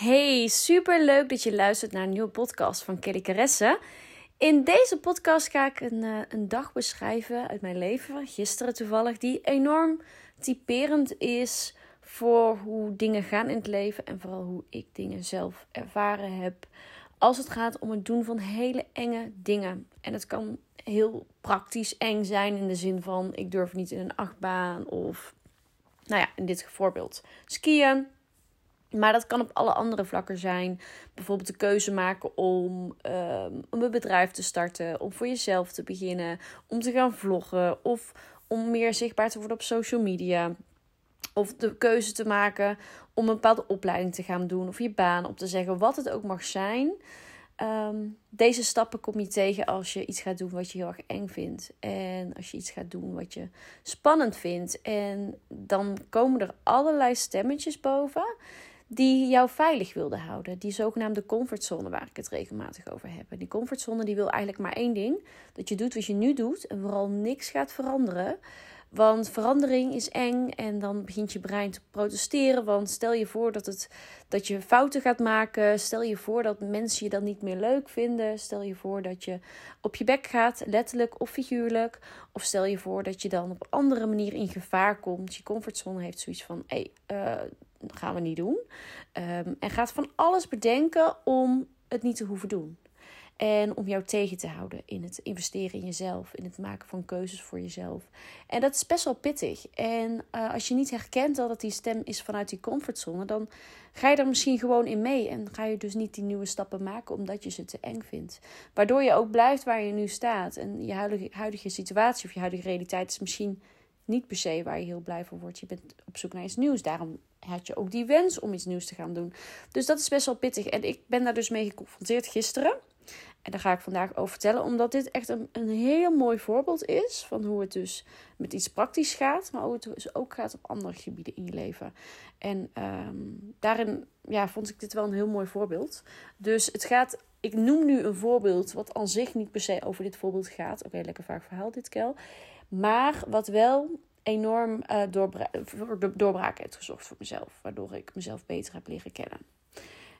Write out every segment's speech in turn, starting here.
Hey, super leuk dat je luistert naar een nieuwe podcast van Kelly Caresse. In deze podcast ga ik een, uh, een dag beschrijven uit mijn leven, gisteren toevallig, die enorm typerend is voor hoe dingen gaan in het leven en vooral hoe ik dingen zelf ervaren heb als het gaat om het doen van hele enge dingen. En het kan heel praktisch eng zijn in de zin van ik durf niet in een achtbaan of nou ja, in dit voorbeeld skiën. Maar dat kan op alle andere vlakken zijn. Bijvoorbeeld de keuze maken om, um, om een bedrijf te starten, om voor jezelf te beginnen, om te gaan vloggen of om meer zichtbaar te worden op social media. Of de keuze te maken om een bepaalde opleiding te gaan doen of je baan op te zeggen, wat het ook mag zijn. Ehm, deze stappen kom je tegen als je iets gaat doen wat je heel erg eng vindt. En als je iets gaat doen wat je spannend vindt. En dan komen er allerlei stemmetjes boven die jou veilig wilden houden. Die zogenaamde comfortzone waar ik het regelmatig over heb. die comfortzone die wil eigenlijk maar één ding. Dat je doet wat je nu doet en vooral niks gaat veranderen. Want verandering is eng en dan begint je brein te protesteren. Want stel je voor dat, het, dat je fouten gaat maken. Stel je voor dat mensen je dan niet meer leuk vinden. Stel je voor dat je op je bek gaat, letterlijk of figuurlijk. Of stel je voor dat je dan op een andere manier in gevaar komt. Je comfortzone heeft zoiets van: hé, hey, uh, gaan we niet doen. Um, en gaat van alles bedenken om het niet te hoeven doen. En om jou tegen te houden in het investeren in jezelf, in het maken van keuzes voor jezelf. En dat is best wel pittig. En uh, als je niet herkent dat het die stem is vanuit die comfortzone, dan ga je er misschien gewoon in mee. En ga je dus niet die nieuwe stappen maken omdat je ze te eng vindt. Waardoor je ook blijft waar je nu staat. En je huidige, huidige situatie of je huidige realiteit is misschien niet per se waar je heel blij van wordt. Je bent op zoek naar iets nieuws. Daarom had je ook die wens om iets nieuws te gaan doen. Dus dat is best wel pittig. En ik ben daar dus mee geconfronteerd gisteren. En daar ga ik vandaag over vertellen, omdat dit echt een, een heel mooi voorbeeld is van hoe het dus met iets praktisch gaat, maar hoe dus ook gaat op andere gebieden in je leven. En um, daarin ja, vond ik dit wel een heel mooi voorbeeld. Dus het gaat, ik noem nu een voorbeeld wat aan zich niet per se over dit voorbeeld gaat. Oké, lekker vaak verhaal dit, Kel. Maar wat wel enorm uh, doorbraak heeft gezorgd voor mezelf. Waardoor ik mezelf beter heb leren kennen.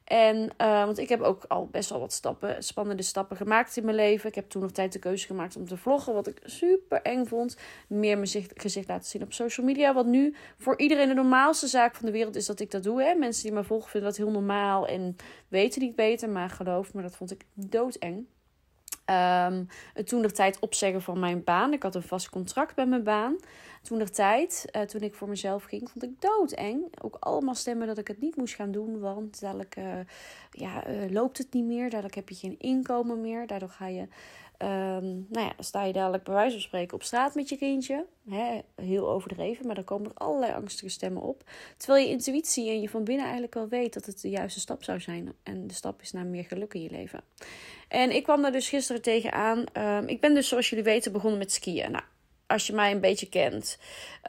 En, uh, want ik heb ook al best wel wat stappen, spannende stappen gemaakt in mijn leven. Ik heb toen nog tijd de keuze gemaakt om te vloggen, wat ik super eng vond. Meer mijn gezicht, gezicht laten zien op social media. Wat nu voor iedereen de normaalste zaak van de wereld is dat ik dat doe. Hè? Mensen die me volgen vinden dat heel normaal en weten niet beter. Maar geloof me, dat vond ik doodeng. Um, toen de tijd opzeggen van mijn baan. Ik had een vast contract bij mijn baan. Toen de tijd, uh, toen ik voor mezelf ging, vond ik doodeng. Ook allemaal stemmen dat ik het niet moest gaan doen. Want dadelijk uh, ja, uh, loopt het niet meer. Dadelijk heb je geen inkomen meer. Daardoor ga je, um, nou ja, sta je dadelijk bij wijze van spreken op straat met je kindje. Heel overdreven, maar dan komen er allerlei angstige stemmen op. Terwijl je intuïtie en je van binnen eigenlijk wel weet dat het de juiste stap zou zijn. En de stap is naar meer geluk in je leven. En ik kwam daar dus gisteren tegenaan. Um, ik ben dus, zoals jullie weten, begonnen met skiën. Nou, als je mij een beetje kent.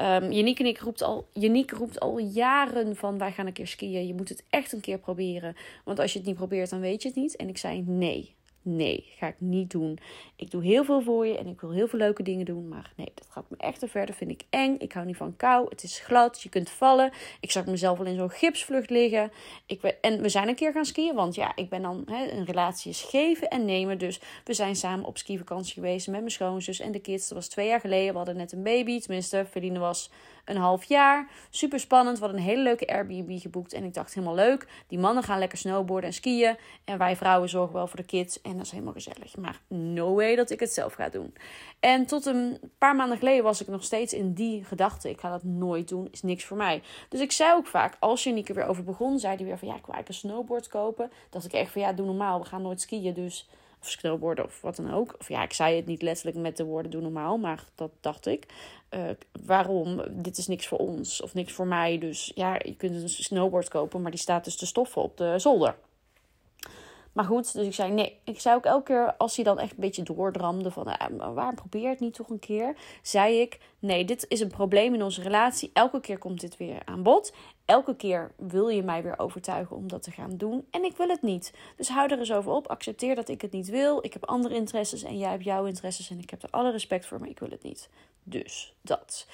Um, en ik roept al, Yannick roept al jaren van wij gaan een keer skiën. Je moet het echt een keer proberen. Want als je het niet probeert, dan weet je het niet. En ik zei nee. Nee, ga ik niet doen. Ik doe heel veel voor je en ik wil heel veel leuke dingen doen. Maar nee, dat gaat me echt te ver. Dat vind ik eng. Ik hou niet van kou. Het is glad. Je kunt vallen. Ik zag mezelf al in zo'n gipsvlucht liggen. Ik, en we zijn een keer gaan skiën. Want ja, ik ben dan... Een relatie is geven en nemen. Dus we zijn samen op skivakantie geweest met mijn schoonzus en de kids. Dat was twee jaar geleden. We hadden net een baby. Tenminste, Feline was een half jaar. Super spannend. We hadden een hele leuke Airbnb geboekt. En ik dacht helemaal leuk. Die mannen gaan lekker snowboarden en skiën. En wij vrouwen zorgen wel voor de kids. En dat is helemaal gezellig. Maar no way dat ik het zelf ga doen. En tot een paar maanden geleden was ik nog steeds in die gedachte. Ik ga dat nooit doen. Is niks voor mij. Dus ik zei ook vaak. Als er weer over begon. Zei hij weer van ja ik wil eigenlijk een snowboard kopen. Dat ik echt van ja doe normaal. We gaan nooit skiën. Dus of snowboarden of wat dan ook. Of ja, ik zei het niet letterlijk met de woorden doe normaal, maar dat dacht ik. Uh, waarom? Dit is niks voor ons of niks voor mij. Dus ja, je kunt een snowboard kopen, maar die staat dus te stoffen op de zolder. Maar goed, dus ik zei nee. Ik zei ook elke keer als hij dan echt een beetje doordramde van uh, waar probeer het niet toch een keer, zei ik nee, dit is een probleem in onze relatie. Elke keer komt dit weer aan bod. Elke keer wil je mij weer overtuigen om dat te gaan doen en ik wil het niet. Dus hou er eens over op. Accepteer dat ik het niet wil. Ik heb andere interesses en jij hebt jouw interesses en ik heb er alle respect voor, maar ik wil het niet. Dus dat.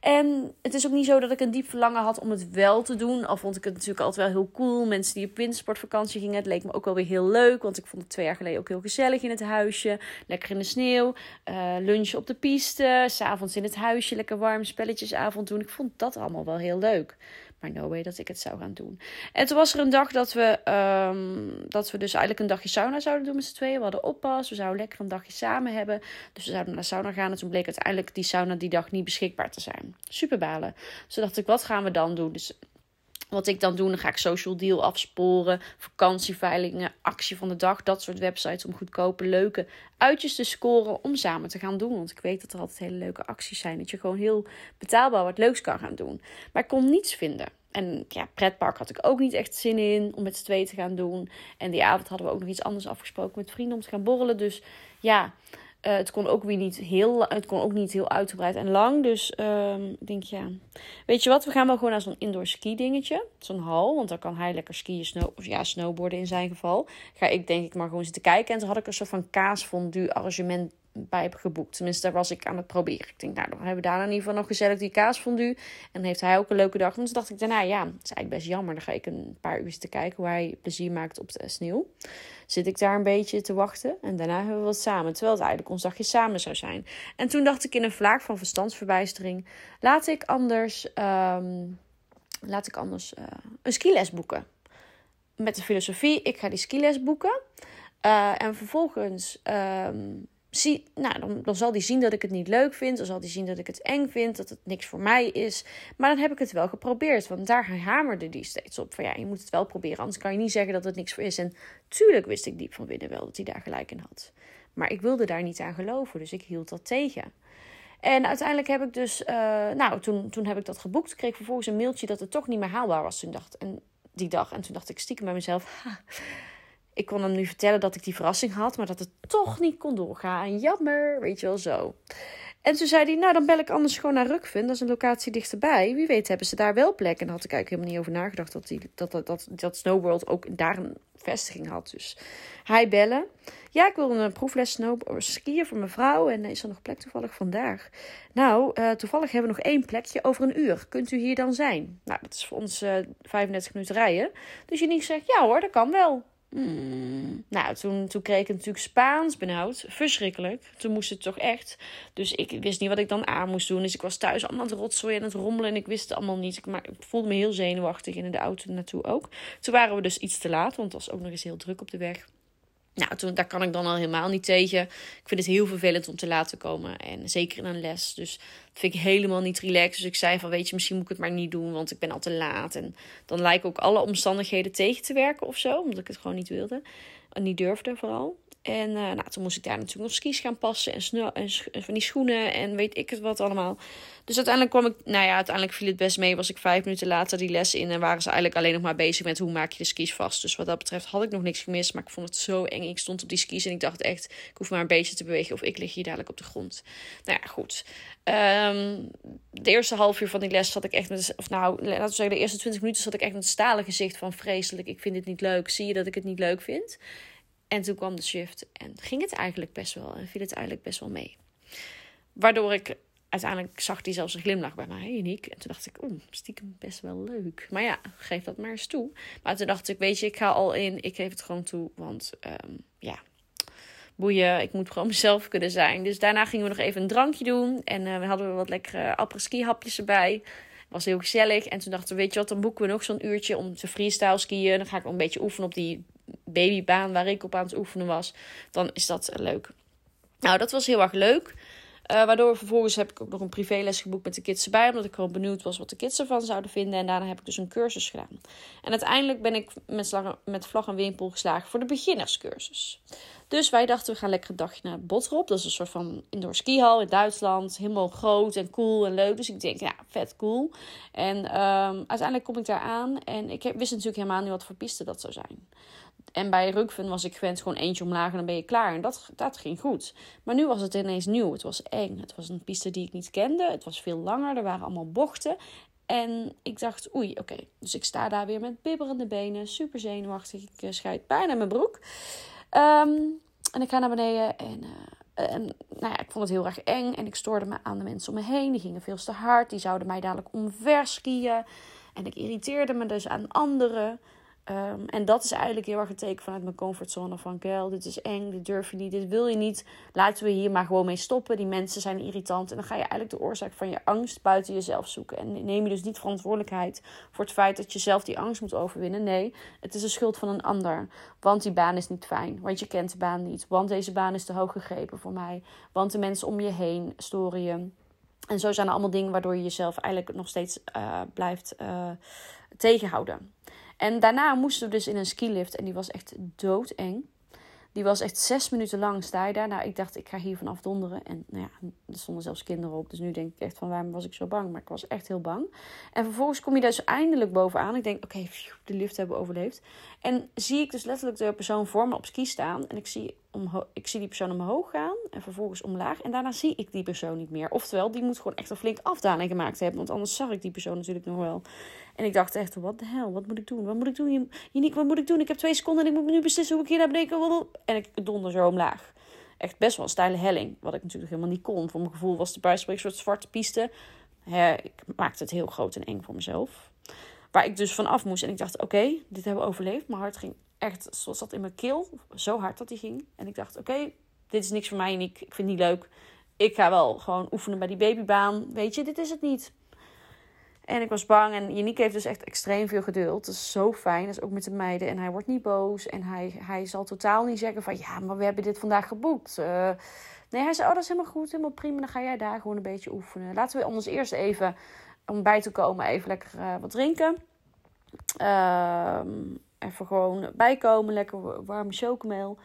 En het is ook niet zo dat ik een diep verlangen had om het wel te doen. Al vond ik het natuurlijk altijd wel heel cool. Mensen die op wintersportvakantie gingen. Het leek me ook wel weer heel leuk. Want ik vond het twee jaar geleden ook heel gezellig in het huisje. Lekker in de sneeuw. Uh, lunchen op de piste. S'avonds in het huisje. Lekker warm spelletjesavond doen. Ik vond dat allemaal wel heel leuk. Maar no way dat ik het zou gaan doen. En toen was er een dag dat we, um, dat we dus eigenlijk een dagje sauna zouden doen met z'n tweeën. We hadden oppas. We zouden lekker een dagje samen hebben. Dus we zouden naar sauna gaan. En toen bleek uiteindelijk die sauna die dag niet beschikbaar te zijn. Super balen. Dus dacht ik, wat gaan we dan doen? Dus wat ik dan doe, dan ga ik social deal afsporen, vakantieveilingen, actie van de dag, dat soort websites om goedkope, leuke uitjes te scoren om samen te gaan doen. Want ik weet dat er altijd hele leuke acties zijn, dat je gewoon heel betaalbaar wat leuks kan gaan doen. Maar ik kon niets vinden. En ja, pretpark had ik ook niet echt zin in om met z'n tweeën te gaan doen. En die avond hadden we ook nog iets anders afgesproken met vrienden om te gaan borrelen. Dus ja, uh, het, kon ook weer niet heel, het kon ook niet heel uitgebreid en lang. Dus uh, ik denk, ja. Weet je wat? We gaan wel gewoon naar zo'n indoor ski dingetje. Zo'n hal. Want dan kan hij lekker skiën, snow, of ja, snowboarden in zijn geval. Ga ik denk ik maar gewoon zitten kijken. En toen had ik een soort van kaasfondue arrangement bij heb geboekt. Tenminste, daar was ik aan het proberen. Ik denk, nou, dan hebben we daar in ieder geval nog gezellig die kaasfondue. En heeft hij ook een leuke dag. En toen dacht ik daarna, ja, het is eigenlijk best jammer. Dan ga ik een paar uur te kijken hoe hij plezier maakt op de sneeuw. Zit ik daar een beetje te wachten. En daarna hebben we wat samen. Terwijl het eigenlijk ons dagje samen zou zijn. En toen dacht ik in een vlaag van verstandsverbijstering. Laat ik anders, um, laat ik anders uh, een skiles boeken. Met de filosofie, ik ga die skiles boeken. Uh, en vervolgens... Um, zie, nou, dan, dan zal hij zien dat ik het niet leuk vind. Dan zal hij zien dat ik het eng vind, dat het niks voor mij is. Maar dan heb ik het wel geprobeerd. Want daar hamerde die steeds op. Van ja, je moet het wel proberen. Anders kan je niet zeggen dat het niks voor is. En tuurlijk wist ik diep van binnen wel dat hij daar gelijk in had. Maar ik wilde daar niet aan geloven. Dus ik hield dat tegen. En uiteindelijk heb ik dus, uh, nou, toen, toen heb ik dat geboekt. Kreeg vervolgens een mailtje dat het toch niet meer haalbaar was dacht, en die dag. En toen dacht ik stiekem bij mezelf, ha, ik kon hem nu vertellen dat ik die verrassing had, maar dat het toch niet kon doorgaan. Jammer, weet je wel zo. En toen zei hij, nou dan bel ik anders gewoon naar Rukven. Dat is een locatie dichterbij. Wie weet hebben ze daar wel plek. En daar had ik eigenlijk helemaal niet over nagedacht dat, die, dat, dat, dat, Snowworld ook daar een vestiging had. Dus hij bellen. Ja, ik wil een proefles snow skiën voor mijn vrouw. En is er nog plek toevallig vandaag? Nou, uh, toevallig hebben we nog één plekje over een uur. Kunt u hier dan zijn? Nou, dat is voor ons uh, 35 minuten rijden. Dus Janiek zegt, ja hoor, dat kan wel. Hmm. Nou, toen, toen kreeg ik natuurlijk Spaans benauwd. Verschrikkelijk. Toen moest het toch echt. Dus ik wist niet wat ik dan aan moest doen. Dus ik was thuis allemaal aan het rotzooien en het rommelen. En ik wist het allemaal niet. Ik, maar ik voelde me heel zenuwachtig. En in de auto naartoe ook. Toen waren we dus iets te laat. Want het was ook nog eens heel druk op de weg. Nou, toen, daar kan ik dan al helemaal niet tegen. Ik vind het heel vervelend om te laten komen. En zeker in een les. Dus dat vind ik helemaal niet relaxed. Dus ik zei van, weet je, misschien moet ik het maar niet doen. Want ik ben al te laat. En dan lijken ook alle omstandigheden tegen te werken of zo. Omdat ik het gewoon niet wilde. En niet durfde vooral. En uh, nou, toen moest ik daar natuurlijk nog skis gaan passen en, sno en van die schoenen en weet ik het wat allemaal. Dus uiteindelijk kwam ik, nou ja, uiteindelijk viel het best mee. Was ik vijf minuten later die les in en waren ze eigenlijk alleen nog maar bezig met hoe maak je de skis vast. Dus wat dat betreft had ik nog niks gemist, maar ik vond het zo eng. Ik stond op die skis en ik dacht echt, ik hoef maar een beetje te bewegen of ik lig hier dadelijk op de grond. Nou ja, goed. Um, de eerste half uur van die les zat ik echt met, of nou, laten we zeggen, de eerste twintig minuten zat ik echt met een stalen gezicht van vreselijk. Ik vind dit niet leuk. Zie je dat ik het niet leuk vind? En toen kwam de shift en ging het eigenlijk best wel en viel het eigenlijk best wel mee. Waardoor ik uiteindelijk zag die zelfs een glimlach bij mij, uniek. En toen dacht ik, oeh, stiekem best wel leuk. Maar ja, geef dat maar eens toe. Maar toen dacht ik, weet je, ik ga al in, ik geef het gewoon toe. Want um, ja, boeien, ik moet gewoon mezelf kunnen zijn. Dus daarna gingen we nog even een drankje doen. En uh, we hadden wat lekkere après-ski hapjes erbij was heel gezellig. En toen dachten we, weet je wat, dan boeken we nog zo'n uurtje om te freestyle skiën. Dan ga ik een beetje oefenen op die babybaan waar ik op aan het oefenen was. Dan is dat leuk. Nou, dat was heel erg leuk. Uh, waardoor vervolgens heb ik ook nog een privéles geboekt met de kids erbij. Omdat ik gewoon benieuwd was wat de kids ervan zouden vinden. En daarna heb ik dus een cursus gedaan. En uiteindelijk ben ik met, met vlag en wimpel geslagen voor de beginnerscursus. Dus wij dachten, we gaan lekker een dagje naar Botrop. Dat is een soort van indoor skihal in Duitsland. Helemaal groot en cool en leuk. Dus ik denk, ja, vet cool. En um, uiteindelijk kom ik daar aan. En ik wist natuurlijk helemaal niet wat voor piste dat zou zijn. En bij Rukven was ik gewend gewoon eentje omlaag en dan ben je klaar. En dat, dat ging goed. Maar nu was het ineens nieuw. Het was eng. Het was een piste die ik niet kende. Het was veel langer. Er waren allemaal bochten. En ik dacht, oei, oké. Dus ik sta daar weer met bibberende benen. Super zenuwachtig. Ik uh, scheid bijna mijn broek. Ehm, en ik ga naar beneden en... Uh, en nou ja, ik vond het heel erg eng en ik stoorde me aan de mensen om me heen. Die gingen veel te hard. Die zouden mij dadelijk omver skiën. En ik irriteerde me dus aan anderen. Um, en dat is eigenlijk heel erg een teken vanuit mijn comfortzone van Kel, dit is eng, dit durf je niet, dit wil je niet. Laten we hier maar gewoon mee stoppen. Die mensen zijn irritant. En dan ga je eigenlijk de oorzaak van je angst buiten jezelf zoeken. En neem je dus niet verantwoordelijkheid voor het feit dat je zelf die angst moet overwinnen. Nee, het is de schuld van een ander. Want die baan is niet fijn. Want je kent de baan niet. Want deze baan is te hoog gegrepen voor mij. Want de mensen om je heen storen je. En zo zijn er allemaal dingen waardoor je jezelf eigenlijk nog steeds uh, blijft uh, tegenhouden. En daarna moesten we dus in een skilift en die was echt doodeng. Die was echt zes minuten lang sta je daar. Nou, ik dacht, ik ga hier vanaf donderen. En nou ja, er stonden zelfs kinderen op. Dus nu denk ik echt van, waarom was ik zo bang? Maar ik was echt heel bang. En vervolgens kom je dus eindelijk bovenaan. Ik denk, oké, de lift hebben we overleefd. En zie ik dus letterlijk de persoon voor me op ski staan. En ik zie, ik zie die persoon omhoog gaan. En vervolgens omlaag. En daarna zie ik die persoon niet meer. Oftewel, die moet gewoon echt een flink afdaling gemaakt hebben. Want anders zag ik die persoon natuurlijk nog wel. En ik dacht echt, wat de hel, wat moet ik doen? Wat moet ik doen? Uniek, wat moet ik doen? Ik heb twee seconden en ik moet nu beslissen hoe ik hier naar beneden. En ik donder zo omlaag. Echt best wel een steile helling. Wat ik natuurlijk helemaal niet kon. Voor mijn gevoel was de buisspreek een soort zwarte piste. ik maakte het heel groot en eng voor mezelf. Waar ik dus vanaf moest. En ik dacht, oké, dit hebben we overleefd. Mijn hart ging echt, zoals dat in mijn keel. Zo hard dat hij ging. En ik dacht, oké, dit is niks voor mij, Uniek. Ik vind het niet leuk. Ik ga wel gewoon oefenen bij die babybaan. Weet je, dit is het niet. En ik was bang. En Janiek heeft dus echt extreem veel geduld. Dat is zo fijn. Dat is ook met de meiden. En hij wordt niet boos. En hij, hij zal totaal niet zeggen van... Ja, maar we hebben dit vandaag geboekt. Uh, nee, hij zei... Oh, dat is helemaal goed. Helemaal prima. Dan ga jij daar gewoon een beetje oefenen. Laten we anders eerst even... Om bij te komen even lekker uh, wat drinken. Uh, even gewoon bijkomen. Lekker warme chocomel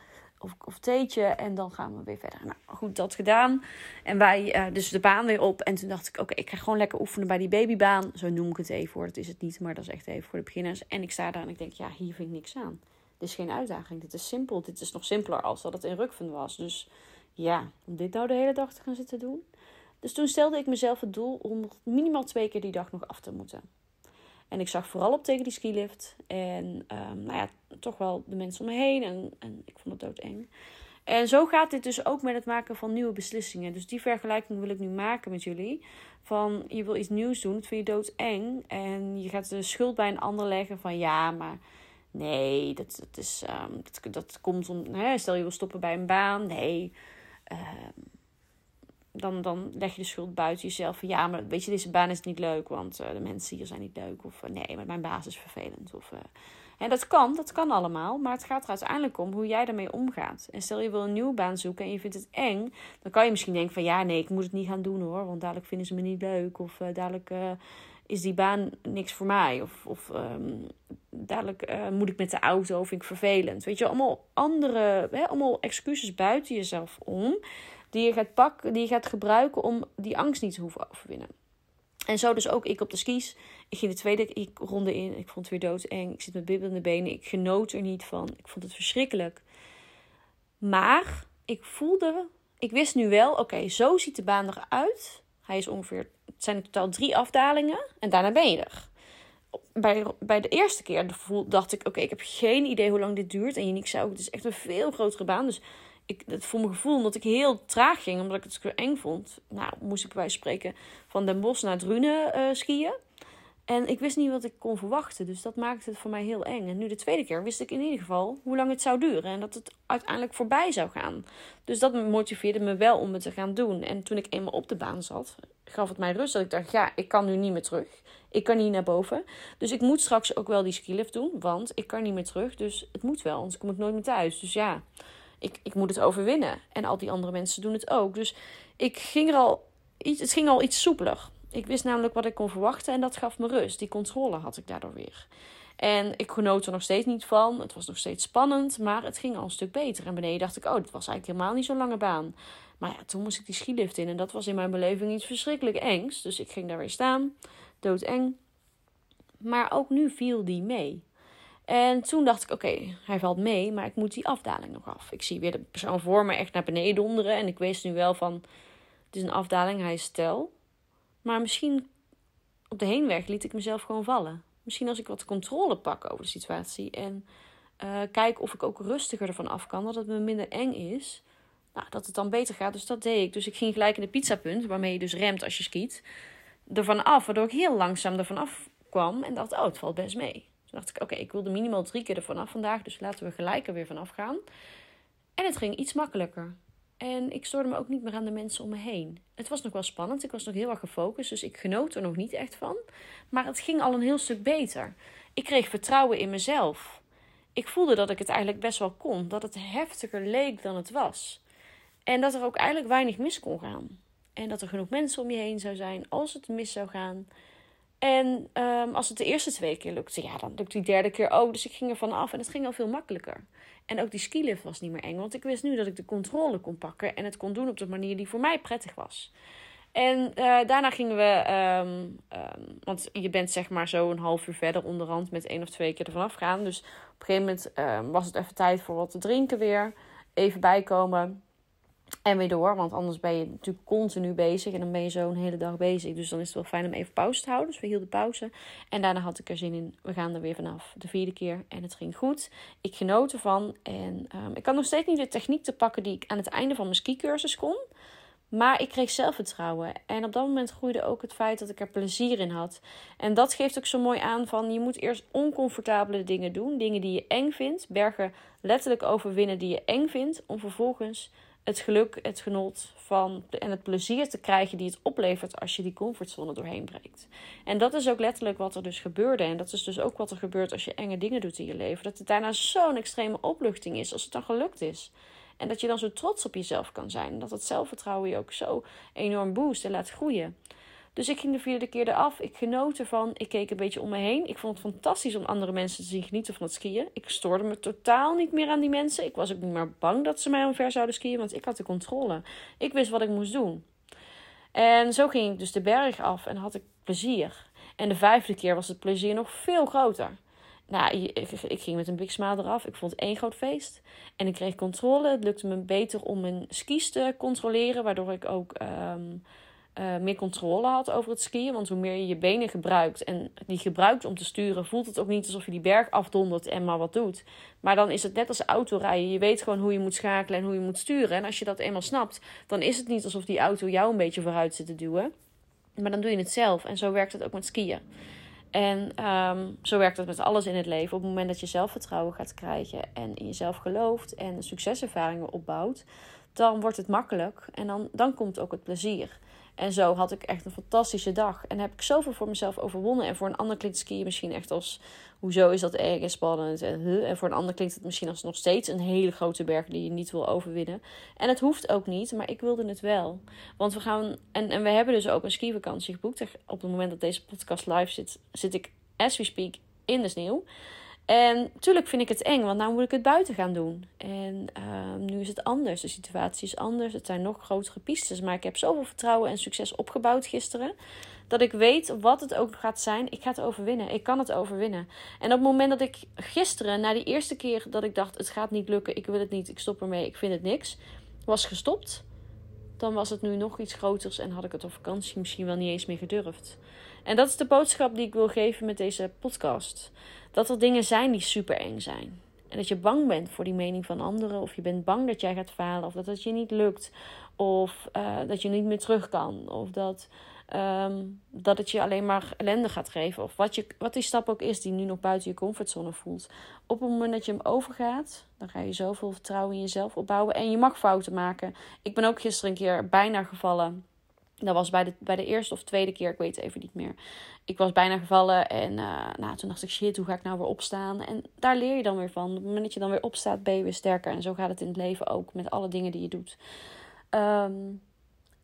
of, of theetje. En dan gaan we weer verder. Nou, goed, dat gedaan. En wij uh, dus de baan weer op. En toen dacht ik, oké, ik ga gewoon lekker oefenen bij die babybaan. Zo noem ik het even hoor. Dat is het niet, maar dat is echt even voor de beginners. En ik sta daar en ik denk, ja, hier vind ik niks aan. Dit is geen uitdaging. Dit is simpel. Dit is nog simpeler als dat het in Rukven was. Dus ja, om dit nou de hele dag te gaan zitten doen. Dus toen stelde ik mezelf het doel om minimaal twee keer die dag nog af te moeten. En ik zag vooral op tegen die skilift. En um, nou ja, toch wel de mensen om me heen. En, en ik vond het doodeng. En zo gaat dit dus ook met het maken van nieuwe beslissingen. Dus die vergelijking wil ik nu maken met jullie. Van je wil iets nieuws doen, dat vind je doodeng. En je gaat de schuld bij een ander leggen van ja, maar nee, dat, dat, is, um, dat, dat komt om. Hè, stel je wil stoppen bij een baan. Nee. Um, dan, dan leg je de schuld buiten jezelf. Van ja, maar weet je, deze baan is niet leuk, want uh, de mensen hier zijn niet leuk. Of uh, nee, maar mijn baas is vervelend. Of, uh, en dat kan, dat kan allemaal. Maar het gaat er uiteindelijk om hoe jij daarmee omgaat. En stel je wil een nieuwe baan zoeken en je vindt het eng. Dan kan je misschien denken van ja, nee, ik moet het niet gaan doen hoor. Want dadelijk vinden ze me niet leuk. Of dadelijk is die baan niks voor mij. Of, of um, dadelijk moet ik met de auto, vind ik vervelend. Weet je, allemaal andere, hè, allemaal excuses buiten jezelf om die je gaat pakken, die je gaat gebruiken om die angst niet te hoeven overwinnen. En zo dus ook ik op de skis. Ik ging de tweede ronde in. Ik vond het weer doodeng. Ik zit met bibbelende benen. Ik genoot er niet van. Ik vond het verschrikkelijk. Maar ik voelde... Ik wist nu wel, oké, zo ziet de baan eruit. Hij is ongeveer... Het zijn in totaal drie afdalingen. En daarna ben je er. Bij, bij de eerste keer dacht ik, oké, ik heb geen idee hoe lang dit duurt. En Janiek zei ook, het is echt een veel grotere baan. Dus ik, het voor mijn gevoel, omdat ik heel traag ging, omdat ik het zo eng vond. Nou, moest ik bij spreken van Den Bosch naar Drunen uh, skiën. En ik wist niet wat ik kon verwachten. Dus dat maakte het voor mij heel eng. En nu de tweede keer wist ik in ieder geval hoe lang het zou duren. En dat het uiteindelijk voorbij zou gaan. Dus dat motiveerde me wel om het te gaan doen. En toen ik eenmaal op de baan zat, gaf het mij rust. Dat ik dacht, ja, ik kan nu niet meer terug. Ik kan niet naar boven. Dus ik moet straks ook wel die skilift doen. Want ik kan niet meer terug. Dus het moet wel, anders kom ik nooit meer thuis. Dus ja, ik, ik moet het overwinnen. En al die andere mensen doen het ook. Dus ik ging er al iets, het ging al iets soepeler. Ik wist namelijk wat ik kon verwachten en dat gaf me rust. Die controle had ik daardoor weer. En ik genoot er nog steeds niet van. Het was nog steeds spannend, maar het ging al een stuk beter. En beneden dacht ik, oh, dit was eigenlijk helemaal niet zo'n lange baan. Maar ja, toen moest ik die skilift in en dat was in mijn beleving iets verschrikkelijk engs. Dus ik ging daar weer staan, doodeng. Maar ook nu viel die mee. En toen dacht ik, oké, hij valt mee, maar ik moet die afdaling nog af. Ik zie weer de persoon voor me echt naar beneden donderen. En ik wist nu wel van, het is een afdaling, hij is stel. Maar misschien op de heenweg liet ik mezelf gewoon vallen. Misschien als ik wat controle pak over de situatie. En uh, kijk of ik ook rustiger ervan af kan. Dat het me minder eng is. Nou, dat het dan beter gaat. Dus dat deed ik. Dus ik ging gelijk in de pizzapunt, waarmee je dus remt als je skiet. Ervan af, waardoor ik heel langzaam ervan af kwam. En dacht, oh, het valt best mee. Dacht ik, oké, ik wilde minimaal drie keer ervan af vandaag. Dus laten we gelijk er weer vanaf gaan. En het ging iets makkelijker. En ik stoorde me ook niet meer aan de mensen om me heen. Het was nog wel spannend. Ik was nog heel erg gefocust. Dus ik genoot er nog niet echt van. Maar het ging al een heel stuk beter. Ik kreeg vertrouwen in mezelf. Ik voelde dat ik het eigenlijk best wel kon. Dat het heftiger leek dan het was. En dat er ook eigenlijk weinig mis kon gaan. En dat er genoeg mensen om je heen zou zijn als het mis zou gaan. En um, als het de eerste twee keer lukte, ja, dan lukte die derde keer ook. Dus ik ging er van af en het ging al veel makkelijker. En ook die skilift was niet meer eng, want ik wist nu dat ik de controle kon pakken en het kon doen op de manier die voor mij prettig was. En uh, daarna gingen we, um, um, want je bent zeg maar zo een half uur verder onderhand met één of twee keer ervan afgaan. Dus op een gegeven moment was het even tijd voor wat te drinken weer. Even bijkomen. En weer door, want anders ben je natuurlijk continu bezig en dan ben je zo een hele dag bezig. Dus dan is het wel fijn om even pauze te houden. Dus we hielden pauze. En daarna had ik er zin in. We gaan er weer vanaf. De vierde keer. En het ging goed. Ik genoot ervan. En um, ik kan nog steeds niet de techniek te pakken die ik aan het einde van mijn skicursus kon. Maar ik kreeg zelfvertrouwen. En op dat moment groeide ook het feit dat ik er plezier in had. En dat geeft ook zo mooi aan van je moet eerst oncomfortabele dingen doen. Dingen die je eng vindt. Bergen letterlijk overwinnen die je eng vindt. Om vervolgens het geluk, het genot van en het plezier te krijgen die het oplevert als je die comfortzone doorheen breekt. En dat is ook letterlijk wat er dus gebeurde. En dat is dus ook wat er gebeurt als je enge dingen doet in je leven. Dat het daarna zo'n extreme opluchting is als het dan gelukt is. En dat je dan zo trots op jezelf kan zijn. Dat het zelfvertrouwen je ook zo enorm boost en laat groeien. Dus ik ging de vierde keer eraf. Ik genoot ervan. Ik keek een beetje om me heen. Ik vond het fantastisch om andere mensen te zien genieten van het skiën. Ik stoorde me totaal niet meer aan die mensen. Ik was ook niet meer bang dat ze mij omver zouden skiën, want ik had de controle. Ik wist wat ik moest doen. En zo ging ik dus de berg af en had ik plezier. En de vijfde keer was het plezier nog veel groter. Nou, ik, ging met een big smile eraf. Ik vond het één groot feest. En ik kreeg controle. Het lukte me beter om mijn skis te controleren, waardoor ik ook um, uh, meer controle had over het skiën. Want hoe meer je je benen gebruikt en die gebruikt om te sturen, voelt het ook niet alsof je die berg afdondert en maar wat doet. Maar dan is het net als autorijden. Je weet gewoon hoe je moet schakelen en hoe je moet sturen. En als je dat eenmaal snapt, dan is het niet alsof die auto jou een beetje vooruit zit te duwen. Maar dan doe je het zelf. En zo werkt het ook met skiën. En um, zo werkt het met alles in het leven. Op het moment dat je zelfvertrouwen gaat krijgen en in jezelf gelooft en succeservaringen opbouwt, dan wordt het makkelijk en dan, dan komt ook het plezier. En zo had ik echt een fantastische dag. En heb ik zoveel voor mezelf overwonnen. En voor een ander klinkt skiën misschien echt als... Hoezo is dat erg en spannend? En, en voor een ander klinkt het misschien als nog steeds een hele grote berg die je niet wil overwinnen. En het hoeft ook niet, maar ik wilde het wel. Want we gaan... En, en we hebben dus ook een skivakantie geboekt. Op het moment dat deze podcast live zit, zit ik as we speak in de sneeuw. En natuurlijk vind ik het eng, want nu moet ik het buiten gaan doen. En uh, nu is het anders. De situatie is anders. Het zijn nog grotere pistes. Maar ik heb zoveel vertrouwen en succes opgebouwd gisteren. Dat ik weet wat het ook gaat zijn. Ik ga het overwinnen. Ik kan het overwinnen. En op het moment dat ik gisteren, na die eerste keer dat ik dacht: het gaat niet lukken, ik wil het niet, ik stop ermee, ik vind het niks, was gestopt. Dan was het nu nog iets groters en had ik het op vakantie misschien wel niet eens meer gedurfd. En dat is de boodschap die ik wil geven met deze podcast dat er dingen zijn die super eng zijn. En dat je bang bent voor die mening van anderen. Of je bent bang dat jij gaat falen. Of dat het je niet lukt. Of uh, dat je niet meer terug kan. Of dat, um, dat het je alleen maar ellende gaat geven. Of wat, je, wat die stap ook is die nu nog buiten je comfortzone voelt. Op het moment dat je hem overgaat, dan ga je zoveel vertrouwen in jezelf opbouwen. En je mag fouten maken. Ik ben ook gisteren een keer bijna gevallen dat was bij de, bij de eerste of tweede keer, ik weet het even niet meer. Ik was bijna gevallen en uh, nou, toen dacht ik, shit, hoe ga ik nou weer opstaan? En daar leer je dan weer van. Op het moment dat je dan weer opstaat, ben je weer sterker. En zo gaat het in het leven ook, met alle dingen die je doet. Um,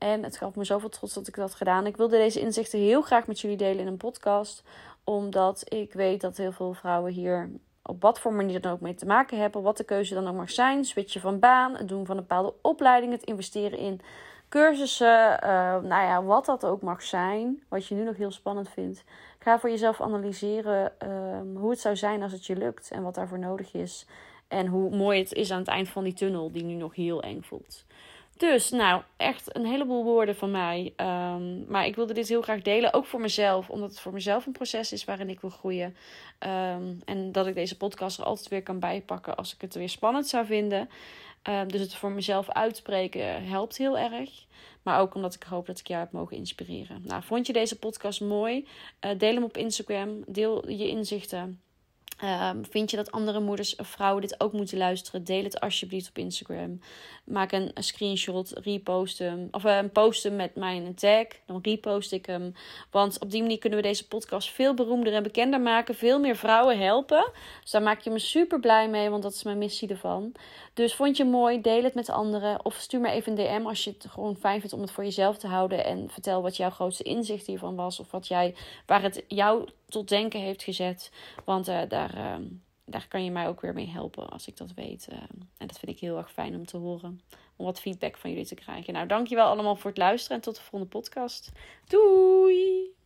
en het gaf me zoveel trots dat ik dat gedaan. Ik wilde deze inzichten heel graag met jullie delen in een podcast. Omdat ik weet dat heel veel vrouwen hier op wat voor manier dan ook mee te maken hebben. Wat de keuze dan ook mag zijn. Switchen van baan, het doen van een bepaalde opleiding, het investeren in cursussen, uh, nou ja, wat dat ook mag zijn, wat je nu nog heel spannend vindt. Ga voor jezelf analyseren ehm, hoe het zou zijn als het je lukt en wat daarvoor nodig is. En hoe mooi het is aan het eind van die tunnel, die nu nog heel eng voelt. Dus, nou, echt een heleboel woorden van mij. Ehm, maar ik wilde dit heel graag delen, ook voor mezelf, omdat het voor mezelf een proces is waarin ik wil groeien. Ehm, en dat ik deze podcast er altijd weer kan bijpakken als ik het weer spannend zou vinden. Ehm, dus het voor mezelf uitspreken helpt heel erg. Maar ook omdat ik hoop dat ik jou heb mogen inspireren. Nou, vond je deze podcast mooi? Uh, deel hem op Instagram. Deel je inzichten. Um, vind je dat andere moeders of vrouwen dit ook moeten luisteren? Deel het alsjeblieft op Instagram. Maak een, screenshot, repost hem. Of uh, post hem met mijn tag. Dan repost ik hem. Want op die manier kunnen we deze podcast veel beroemder en bekender maken. Veel meer vrouwen helpen. Dus daar maak je me super blij mee, want dat is mijn missie ervan. Dus vond je mooi? Deel het met anderen. Of stuur me even een DM als je het gewoon fijn vindt om het voor jezelf te houden. En vertel wat jouw grootste inzicht hiervan was. Of wat jij, waar het jou tot denken heeft gezet. Want uh, daar, uh, daar kan je mij ook weer mee helpen als ik dat weet. Uh, en dat vind ik heel erg fijn om te horen. Om wat feedback van jullie te krijgen. Nou, dankjewel allemaal voor het luisteren. En tot de volgende podcast. Doei!